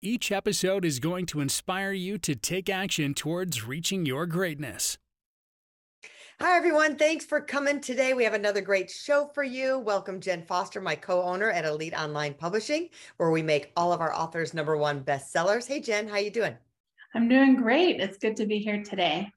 Each episode is going to inspire you to take action towards reaching your greatness. Hi, everyone. Thanks for coming today. We have another great show for you. Welcome, Jen Foster, my co owner at Elite Online Publishing, where we make all of our authors number one bestsellers. Hey, Jen, how you doing? I'm doing great. It's good to be here today.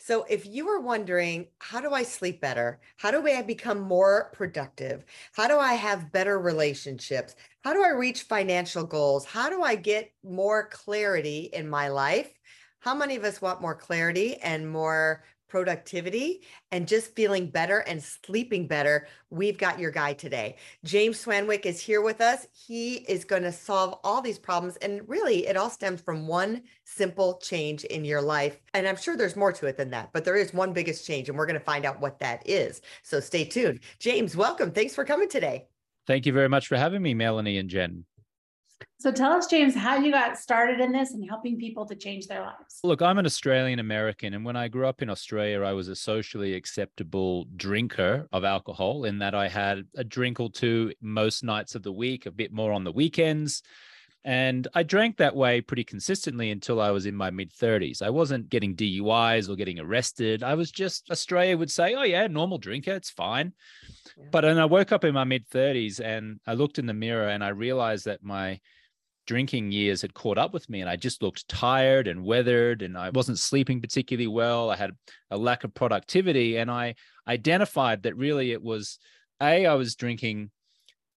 So, if you were wondering, how do I sleep better? How do I become more productive? How do I have better relationships? How do I reach financial goals? How do I get more clarity in my life? How many of us want more clarity and more productivity and just feeling better and sleeping better, we've got your guy today. James Swanwick is here with us. He is going to solve all these problems. And really, it all stems from one simple change in your life. And I'm sure there's more to it than that, but there is one biggest change, and we're going to find out what that is. So stay tuned. James, welcome. Thanks for coming today. Thank you very much for having me, Melanie and Jen. So tell us, James, how you got started in this and helping people to change their lives. Look, I'm an Australian American, and when I grew up in Australia, I was a socially acceptable drinker of alcohol in that I had a drink or two most nights of the week, a bit more on the weekends. And I drank that way pretty consistently until I was in my mid 30s. I wasn't getting DUIs or getting arrested. I was just, Australia would say, oh, yeah, normal drinker, it's fine. But then I woke up in my mid 30s and I looked in the mirror and I realized that my drinking years had caught up with me and I just looked tired and weathered and I wasn't sleeping particularly well. I had a lack of productivity and I identified that really it was A, I was drinking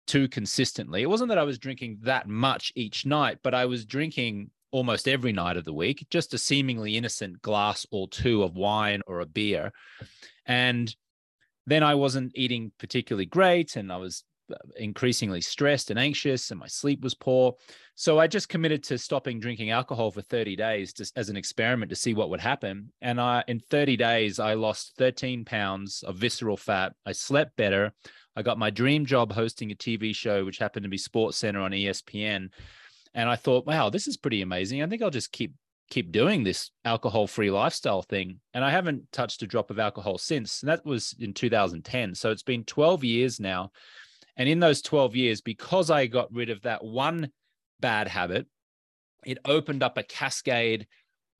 too consistently. It wasn't that I was drinking that much each night, but I was drinking almost every night of the week, just a seemingly innocent glass or two of wine or a beer. And then I wasn't eating particularly great and I was uh, increasingly stressed and anxious and my sleep was poor. So i just committed to stopping drinking alcohol for 30 days just as an experiment to see what would happen. And I, in 30 days i lost 13 pounds of visceral fat. I slept better. I got my dream job hosting a tv show which happened to be sports center on espn and i thought wow this is pretty amazing. I think i'll just keep keep doing this alcohol free lifestyle thing and i haven't touched a drop of alcohol since and that was in 2010 so it's been 12 years now and in those 12 years, because I got rid of that one bad habit, it opened up a cascade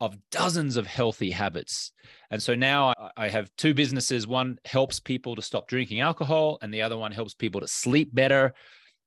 of dozens of healthy habits. And so now I have two businesses. One helps people to stop drinking alcohol, and the other one helps people to sleep better.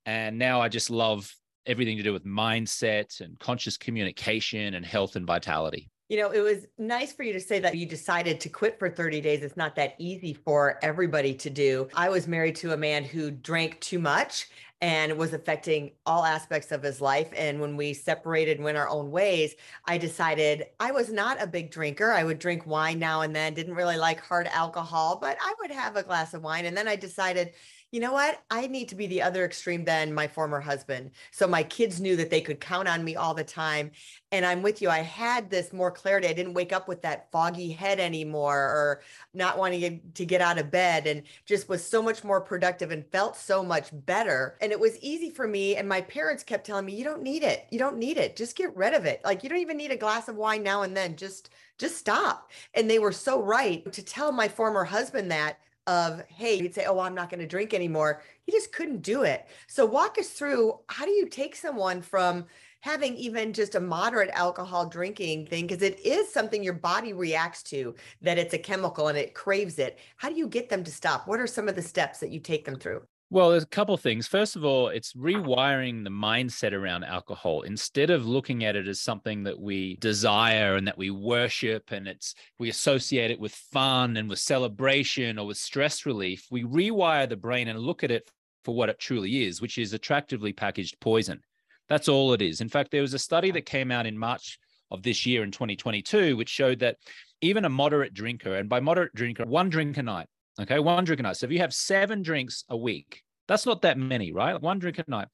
And now I just love everything to do with mindset and conscious communication and health and vitality you know, it was nice for you to say that you decided to quit for 30 days. It's not that easy for everybody to do. I was married to a man who drank too much and was affecting all aspects of his life. And when we separated and went our own ways, I decided I was not a big drinker. I would drink wine now and then, didn't really like hard alcohol, but I would have a glass of wine. And then I decided, you know what? I need to be the other extreme than my former husband. So my kids knew that they could count on me all the time. And I'm with you. I had this more clarity. I didn't wake up with that foggy head anymore or not wanting to get out of bed and just was so much more productive and felt so much better. And it was easy for me. And my parents kept telling me, you don't need it. You don't need it. Just get rid of it. Like you don't even need a glass of wine now and then. Just just stop. And they were so right to tell my former husband that of hey he'd say oh i'm not going to drink anymore. He just couldn't do it. So walk us through how do you take someone from having even just a moderate alcohol drinking thing because it is something your body reacts to that it's a chemical and it craves it. How do you get them to stop? What are some of the steps that you take them through well, there's a couple of things. First of all, it's rewiring the mindset around alcohol. Instead of looking at it as something that we desire and that we worship and it's we associate it with fun and with celebration or with stress relief, we rewire the brain and look at it for what it truly is, which is attractively packaged poison. That's all it is. In fact, there was a study that came out in March of this year in 2022, which showed that even a moderate drinker, and by moderate drinker, one drink a night, Okay, one drink a night. So if you have seven drinks a week, that's not that many, right? One drink a night.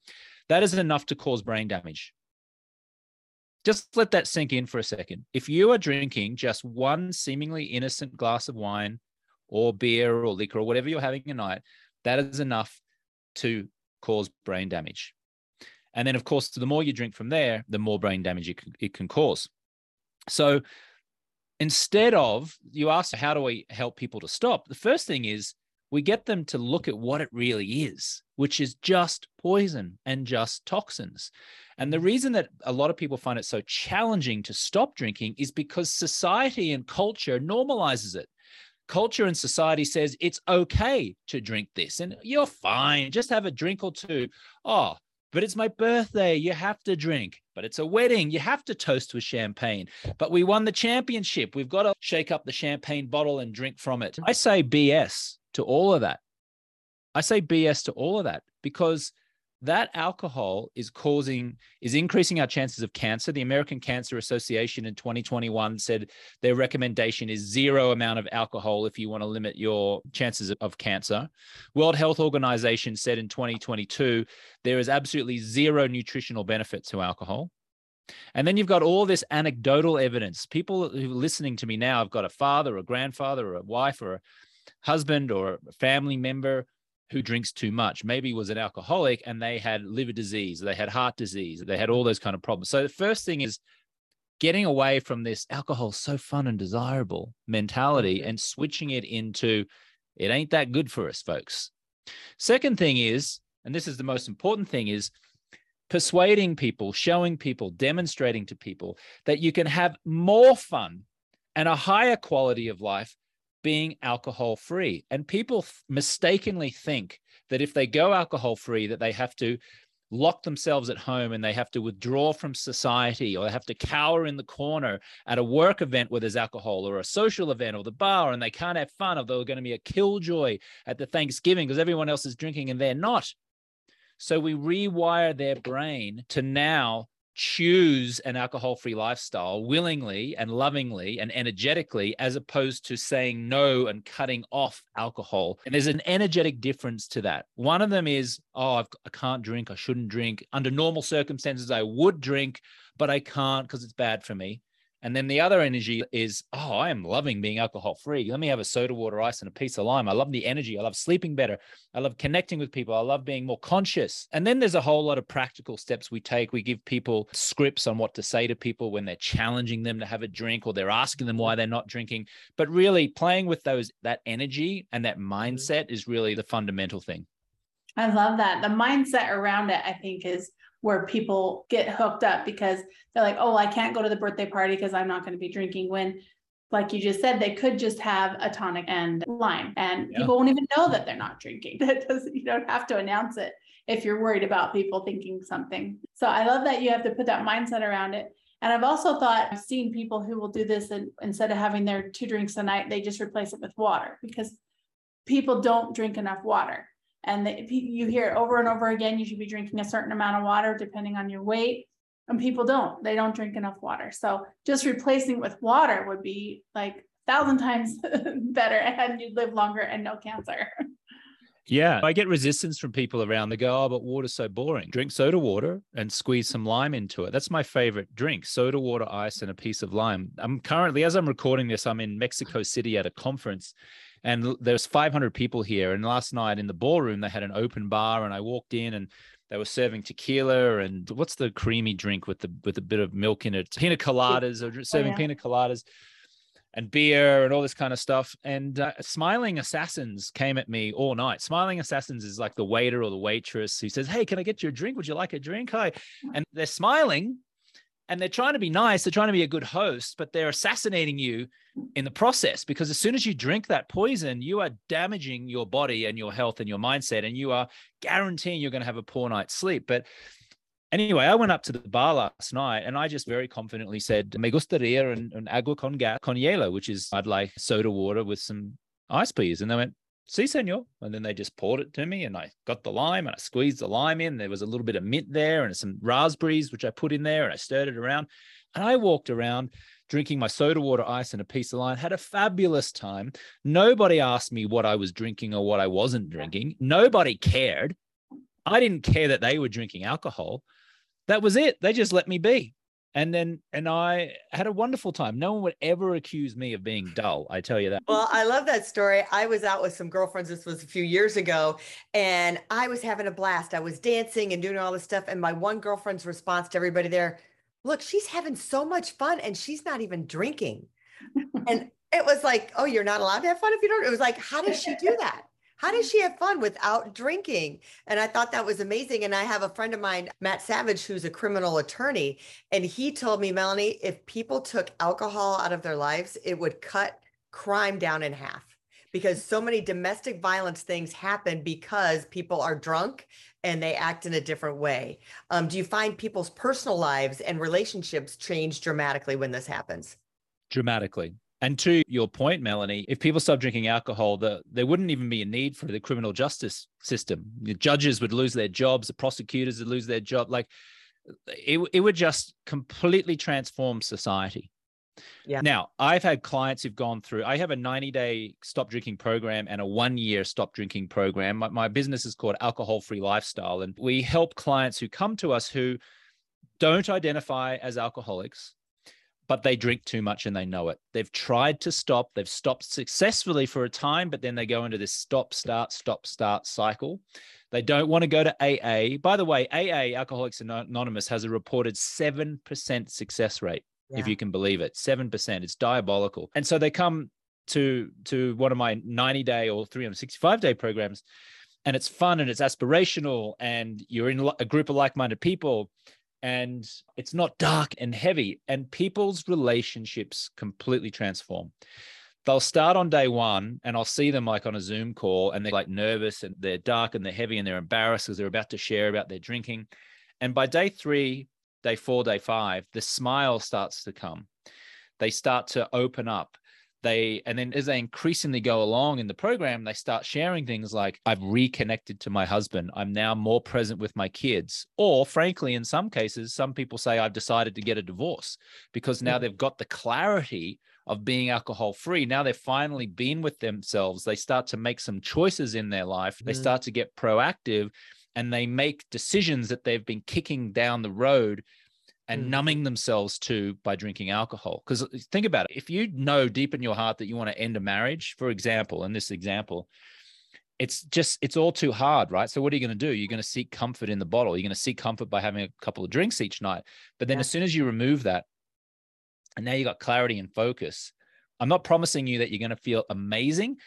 That is enough to cause brain damage. Just let that sink in for a second. If you are drinking just one seemingly innocent glass of wine or beer or liquor or whatever you're having a night, that is enough to cause brain damage. And then, of course, the more you drink from there, the more brain damage it can, it can cause. So instead of you ask, how do we help people to stop? The first thing is we get them to look at what it really is, which is just poison and just toxins. And the reason that a lot of people find it so challenging to stop drinking is because society and culture normalizes it. Culture and society says it's okay to drink this and you're fine. Just have a drink or two. Oh, but it's my birthday. You have to drink. But it's a wedding. You have to toast with champagne. But we won the championship. We've got to shake up the champagne bottle and drink from it. I say BS to all of that. I say BS to all of that because that alcohol is causing is increasing our chances of cancer. The american cancer association in 2021 said their recommendation is zero amount of alcohol if you want to limit your chances of cancer. World health organization said in 2022 there is absolutely zero nutritional benefit to alcohol. And then you've got all this anecdotal evidence. People who are listening to me now have got a father or a grandfather or a wife or a husband or a family member who drinks too much. Maybe was an alcoholic and they had liver disease they had heart disease they had all those kind of problems. So the first thing is getting away from this alcohol so fun and desirable mentality mm-hmm. and switching it into it ain't that good for us folks. Second thing is and this is the most important thing is persuading people showing people demonstrating to people that you can have more fun and a higher quality of life being alcohol free. And people mistakenly think that if they go alcohol free, that they have to lock themselves at home and they have to withdraw from society or they have to cower in the corner at a work event where there's alcohol or a social event or the bar and they can't have fun or they're going to be a killjoy at the Thanksgiving because everyone else is drinking and they're not. So we rewire their brain to now choose an alcohol free lifestyle willingly and lovingly and energetically, as opposed to saying no and cutting off alcohol. And there's an energetic difference to that. One of them is, oh, I've, I can't drink. I shouldn't drink. Under normal circumstances, I would drink, but I can't because it's bad for me. And then the other energy is, oh, I am loving being alcohol free. Let me have a soda water ice and a piece of lime. I love the energy. I love sleeping better. I love connecting with people. I love being more conscious. And then there's a whole lot of practical steps we take. We give people scripts on what to say to people when they're challenging them to have a drink or they're asking them why they're not drinking. But really playing with those that energy and that mm-hmm. mindset is really the fundamental thing. I love that. The mindset around it, I think, is where people get hooked up because they're like, oh, I can't go to the birthday party because I'm not going to be drinking. When, like you just said, they could just have a tonic and lime, and yeah. people won't even know that they're not drinking. That doesn't, you don't have to announce it if you're worried about people thinking something. So I love that you have to put that mindset around it. And I've also thought I've seen people who will do this and instead of having their two drinks a night, they just replace it with water because people don't drink enough water and the, you hear it over and over again you should be drinking a certain amount of water depending on your weight. And people don't they don't drink enough water. So just replacing with water would be like a thousand times better and you'd live longer and no cancer. Yeah i get resistance from people around. They go oh but water's so boring. Drink soda water and squeeze some lime into it. That's my favorite drink soda water ice and a piece of lime. I'm currently as i'm recording this i'm in mexico city at a conference and there's 500 people here and last night in the ballroom they had an open bar and i walked in and they were serving tequila and what's the creamy drink with the with a bit of milk in it? Pina coladas or serving oh, yeah. pina coladas and beer and all this kind of stuff. And uh, smiling assassins came at me all night. Smiling assassins is like the waiter or the waitress who says hey can i get you a drink? Would you like a drink? Hi. And they're smiling and they're trying to be nice they're trying to be a good host but they're assassinating you in the process because as soon as you drink that poison you are damaging your body and your health and your mindset and you are guaranteeing you're going to have a poor night's sleep. But anyway i went up to the bar last night and i just very confidently said me gustaría un agua con gas con hielo which is i'd like soda water with some ice please and they went si senor and then they just poured it to me and i got the lime and i squeezed the lime in. There was a little bit of mint there and some raspberries which i put in there and i stirred it around. And i walked around drinking my soda water ice and a piece of lime had a fabulous time. Nobody asked me what i was drinking or what i wasn't drinking. Nobody cared. I didn't care that they were drinking alcohol. That was it. They just let me be and then and I had a wonderful time. No one would ever accuse me of being dull. I tell you that. Well, I love that story. I was out with some girlfriends. This was a few years ago, and I was having a blast. I was dancing and doing all this stuff. And my one girlfriend's response to everybody there, look, she's having so much fun, and she's not even drinking. and it was like, oh, you're not allowed to have fun if you don't. It was like, how does she do that? How does she have fun without drinking? And I thought that was amazing. And I have a friend of mine, Matt Savage, who's a criminal attorney. And he told me, Melanie, if people took alcohol out of their lives, it would cut crime down in half because so many domestic violence things happen because people are drunk and they act in a different way. Um, do you find people's personal lives and relationships change dramatically when this happens? Dramatically. And to your point, Melanie, if people stop drinking alcohol, the, there wouldn't even be a need for the criminal justice system. The judges would lose their jobs, the prosecutors would lose their job. Like it, it would just completely transform society. Yeah. Now, I've had clients who've gone through, I have a 90 day stop drinking program and a one year stop drinking program. My, my business is called Alcohol Free Lifestyle. And we help clients who come to us who don't identify as alcoholics but they drink too much and they know it. They've tried to stop, they've stopped successfully for a time, but then they go into this stop, start, stop, start cycle. They don't want to go to AA. By the way, AA, Alcoholics Anonymous, has a reported 7% success rate, yeah. if you can believe it. 7%. It's diabolical. And so they come to to one of my 90 day or 365 day programs and it's fun and it's aspirational and you're in a group of like-minded people and it's not dark and heavy and people's relationships completely transform. They'll start on day one and i'll see them like on a zoom call and they're like nervous and they're dark and they're heavy and they're embarrassed because they're about to share about their drinking. And by day three day four day five the smile starts to come. They start to open up they and then as they increasingly go along in the program they start sharing things like i've reconnected to my husband. I'm now more present with my kids. Or frankly in some cases some people say i've decided to get a divorce because now they've got the clarity of being alcohol free now they've finally been with themselves. They start to make some choices in their life. They mm. start to get proactive and they make decisions that they've been kicking down the road and mm. numbing themselves to by drinking alcohol. Because uh, think about it, if you know deep in your heart that you want to end a marriage, for example, in this example, it's just it's all too hard, right? So what are you going to do? You're going to seek comfort in the bottle. You're going to seek comfort by having a couple of drinks each night. But then yeah. as soon as you remove that, and now you got clarity and focus, I'm not promising you that you're going to feel amazing,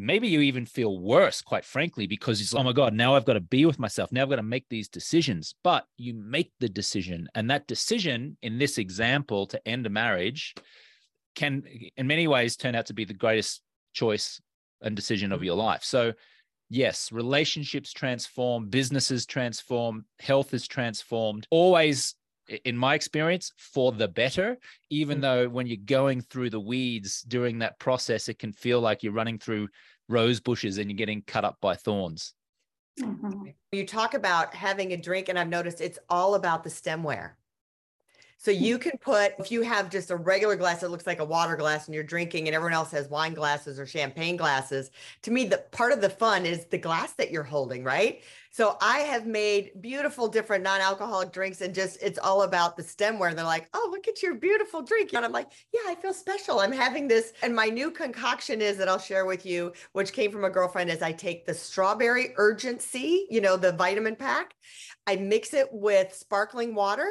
maybe you even feel worse, quite frankly, because it's, oh my God, now I've got to be with myself. Now I've got to make these decisions. But you make the decision. And that decision, in this example, to end a marriage can, in many ways, turn out to be the greatest choice and decision of your life. So, yes, relationships transform, businesses transform, health is transformed. Always in my experience, for the better, even mm-hmm. though when you're going through the weeds during that process, it can feel like you're running through rose bushes and you're getting cut up by thorns. Mm-hmm. You talk about having a drink, and I've noticed it's all about the stemware. So you can put, if you have just a regular glass that looks like a water glass and you're drinking and everyone else has wine glasses or champagne glasses, to me, the part of the fun is the glass that you're holding, right? So I have made beautiful different non-alcoholic drinks and just it's all about the stemware. They're like, oh, look at your beautiful drink. And I'm like, yeah, I feel special. I'm having this. And my new concoction is that I'll share with you, which came from a girlfriend, is I take the strawberry urgency, you know, the vitamin pack. I mix it with sparkling water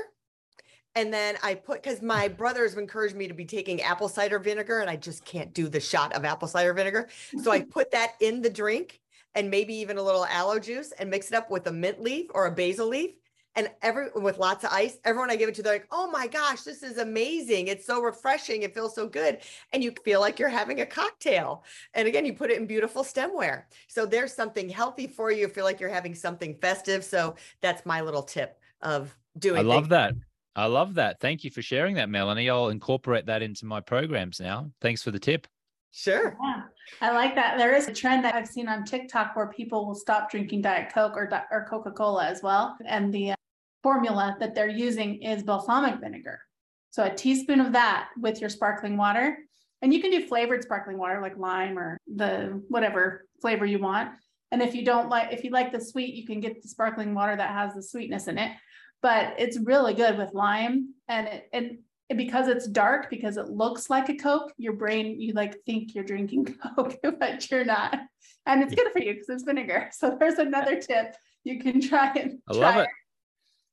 and then I put because my mm-hmm. brother has encouraged me to be taking apple cider vinegar, and I just can't do the shot of apple cider vinegar. So I put that in the drink and maybe even a little aloe juice and mix it up with a mint leaf or a basil leaf. And every with lots of ice, everyone I give it to, they're like, oh my gosh, this is amazing. It's so refreshing. It feels so good. And you feel like you're having a cocktail. And again, you put it in beautiful stemware. So there's something healthy for you. Feel like you're having something festive. So that's my little tip of doing. I love things. that. I love that. Thank you for sharing that, Melanie. I'll incorporate that into my programs now. Thanks for the tip. Sure. Yeah, I like that. There is a trend that I've seen on TikTok where people will stop drinking Diet Coke or, or Coca Cola as well. And the uh, formula that they're using is balsamic vinegar. So a teaspoon of that with your sparkling water. And you can do flavored sparkling water like lime or the whatever flavor you want. And if you don't like, if you like the sweet, you can get the sparkling water that has the sweetness in it. but it's really good with lime and it, and and because it's dark, because it looks like a Coke, your brain, you like think you're drinking Coke, but you're not. And it's good for you because it's vinegar. So there's another tip you can try and I try love it.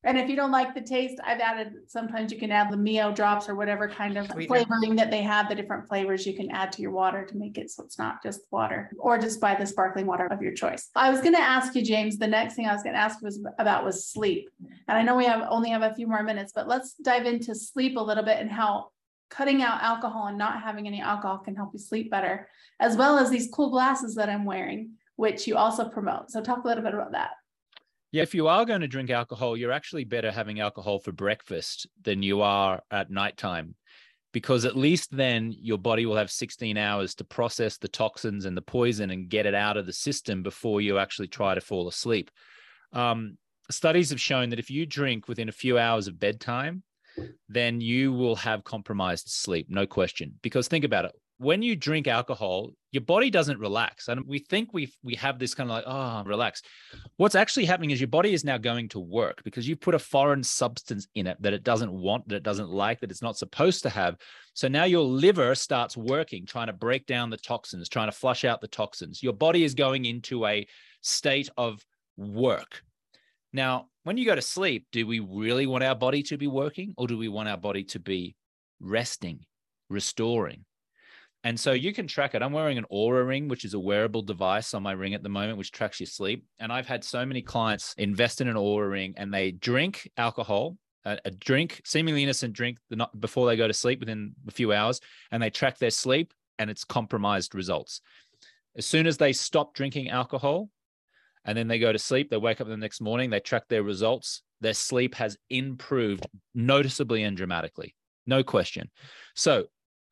And if you don't like the taste, I've added, sometimes you can add the Mio drops or whatever kind of Sweetener. flavoring that they have, the different flavors you can add to your water to make it so it's not just water, or just buy the sparkling water of your choice. I was gonna ask you, James, the next thing I was gonna ask was about was sleep. And I know we have, only have a few more minutes, but let's dive into sleep a little bit and how cutting out alcohol and not having any alcohol can help you sleep better, as well as these cool glasses that I'm wearing, which you also promote. So talk a little bit about that. Yeah, if you are going to drink alcohol, you're actually better having alcohol for breakfast than you are at nighttime because at least then your body will have 16 hours to process the toxins and the poison and get it out of the system before you actually try to fall asleep. Um, studies have shown that if you drink within a few hours of bedtime, then you will have compromised sleep, no question. Because think about it when you drink alcohol, your body doesn't relax. And we think we we have this kind of like, oh, relax. What's actually happening is your body is now going to work because you put a foreign substance in it that it doesn't want, that it doesn't like, that it's not supposed to have. So now your liver starts working, trying to break down the toxins, trying to flush out the toxins. Your body is going into a state of work. Now, when you go to sleep, do we really want our body to be working or do we want our body to be resting, restoring? And so you can track it. I'm wearing an Oura ring, which is a wearable device on my ring at the moment, which tracks your sleep. And I've had so many clients invest in an Oura ring and they drink alcohol, a, a drink, seemingly innocent drink the night before they go to sleep within a few hours, and they track their sleep and it's compromised results. As soon as they stop drinking alcohol and then they go to sleep, they wake up the next morning, they track their results, their sleep has improved noticeably and dramatically. No question. So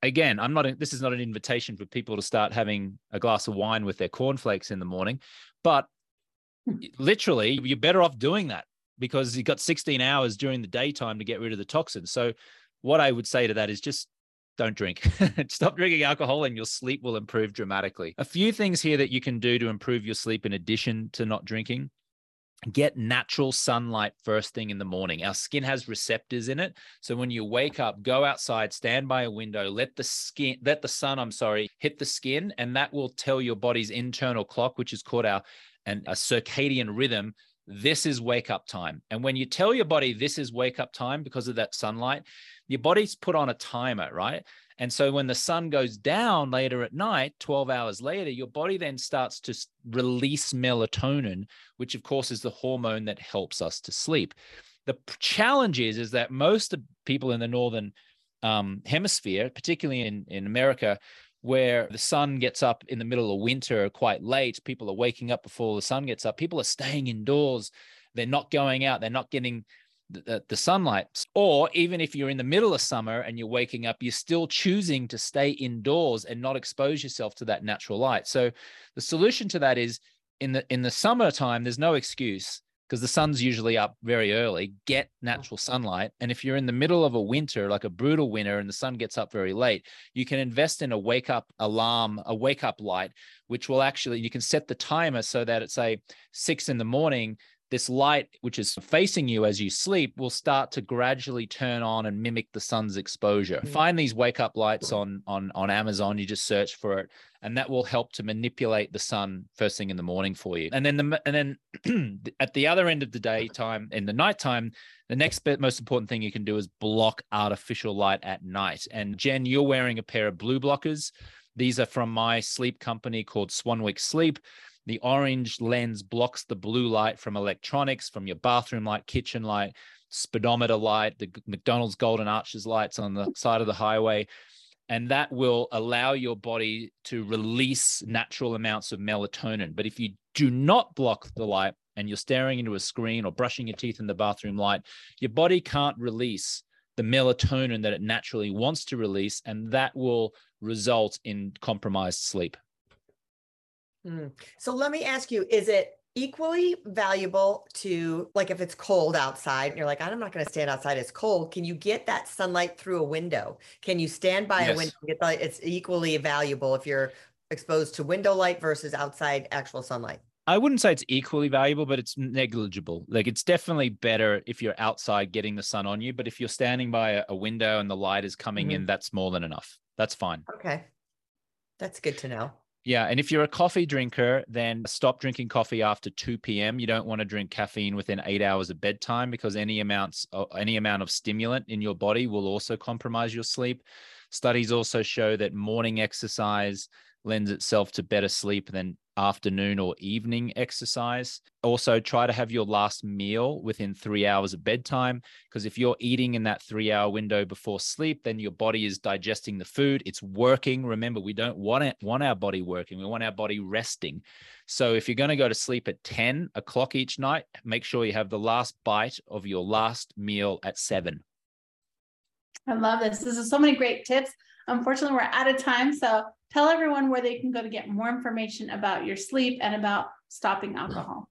again, I'm not, this is not an invitation for people to start having a glass of wine with their cornflakes in the morning, but hmm. literally you're better off doing that because you've got 16 hours during the daytime to get rid of the toxins. So what I would say to that is just don't drink. Stop drinking alcohol and your sleep will improve dramatically. A few things here that you can do to improve your sleep in addition to not drinking get natural sunlight first thing in the morning. Our skin has receptors in it. So when you wake up, go outside, stand by a window, let the skin, let the sun, I'm sorry, hit the skin, and that will tell your body's internal clock, which is called our and a circadian rhythm. This is wake up time. And when you tell your body this is wake up time because of that sunlight, your body's put on a timer, right? And so when the sun goes down later at night, 12 hours later, your body then starts to release melatonin, which of course is the hormone that helps us to sleep. The challenge is, is that most of people in the northern um, hemisphere, particularly in, in America, where the sun gets up in the middle of winter quite late, people are waking up before the sun gets up, people are staying indoors, they're not going out, they're not getting the, the sunlight. Or even if you're in the middle of summer and you're waking up, you're still choosing to stay indoors and not expose yourself to that natural light. So the solution to that is in the in the summertime, there's no excuse because the sun's usually up very early. Get natural sunlight. And if you're in the middle of a winter, like a brutal winter, and the sun gets up very late, you can invest in a wake up alarm, a wake up light, which will actually you can set the timer so that it's say six in the morning this light, which is facing you as you sleep, will start to gradually turn on and mimic the sun's exposure. Mm-hmm. Find these wake up lights on on on Amazon. You just search for it, and that will help to manipulate the sun first thing in the morning for you. And then the and then at the other end of the daytime, in the nighttime, the next bit, most important thing you can do is block artificial light at night. And Jen, you're wearing a pair of blue blockers. These are from my sleep company called Swanwick Sleep. The orange lens blocks the blue light from electronics, from your bathroom light, kitchen light, speedometer light, the McDonald's golden arches lights on the side of the highway. And that will allow your body to release natural amounts of melatonin. But if you do not block the light and you're staring into a screen or brushing your teeth in the bathroom light, your body can't release the melatonin that it naturally wants to release. And that will result in compromised sleep. Mm. So let me ask you, is it equally valuable to like if it's cold outside and you're like, I'm not going to stand outside, it's cold. Can you get that sunlight through a window? Can you stand by yes. a window and get the it's equally valuable if you're exposed to window light versus outside actual sunlight? I wouldn't say it's equally valuable, but it's negligible. Like it's definitely better if you're outside getting the sun on you. But if you're standing by a, a window and the light is coming mm-hmm. in, that's more than enough. That's fine. Okay. That's good to know. Yeah. And if you're a coffee drinker, then stop drinking coffee after 2 p.m. You don't want to drink caffeine within eight hours of bedtime because any amounts uh, any amount of stimulant in your body will also compromise your sleep. Studies also show that morning exercise lends itself to better sleep than afternoon or evening exercise. Also, try to have your last meal within three hours of bedtime. Because if you're eating in that three hour window before sleep, then your body is digesting the food. It's working. Remember, we don't want it, want our body working. We want our body resting. So if you're going to go to sleep at 10 o'clock each night, make sure you have the last bite of your last meal at seven. I love this. This is so many great tips. Unfortunately, we're out of time. So tell everyone where they can go to get more information about your sleep and about stopping alcohol.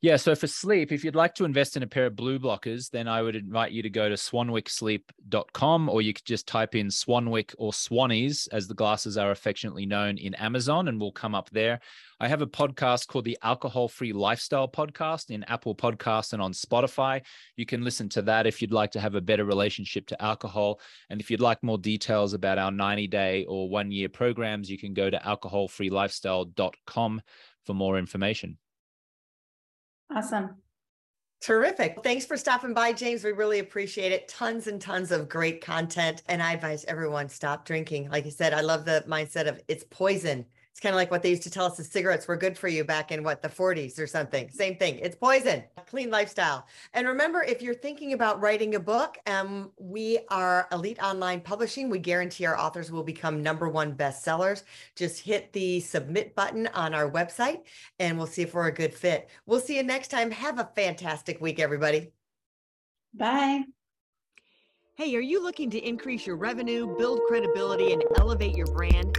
Yeah. So for sleep, if you'd like to invest in a pair of blue blockers, then I would invite you to go to swanwicksleep.com or you could just type in Swanwick or Swannies, as the glasses are affectionately known in Amazon, and we'll come up there. I have a podcast called the Alcohol Free Lifestyle Podcast in Apple Podcasts and on Spotify. You can listen to that if you'd like to have a better relationship to alcohol. And if you'd like more details about our 90 day or one year programs, you can go to alcoholfreelifestyle.com for more information. Awesome. Terrific. Thanks for stopping by, James. We really appreciate it. Tons and tons of great content. And I advise everyone stop drinking. Like I said, I love the mindset of it's poison. It's kind of like what they used to tell us the cigarettes were good for you back in what the 40s or something. Same thing. It's poison. Clean lifestyle. And remember, if you're thinking about writing a book, um, we are Elite Online Publishing. We guarantee our authors will become number one bestsellers. Just hit the submit button on our website and we'll see if we're a good fit. We'll see you next time. Have a fantastic week, everybody. Bye. Hey, are you looking to increase your revenue, build credibility, and elevate your brand?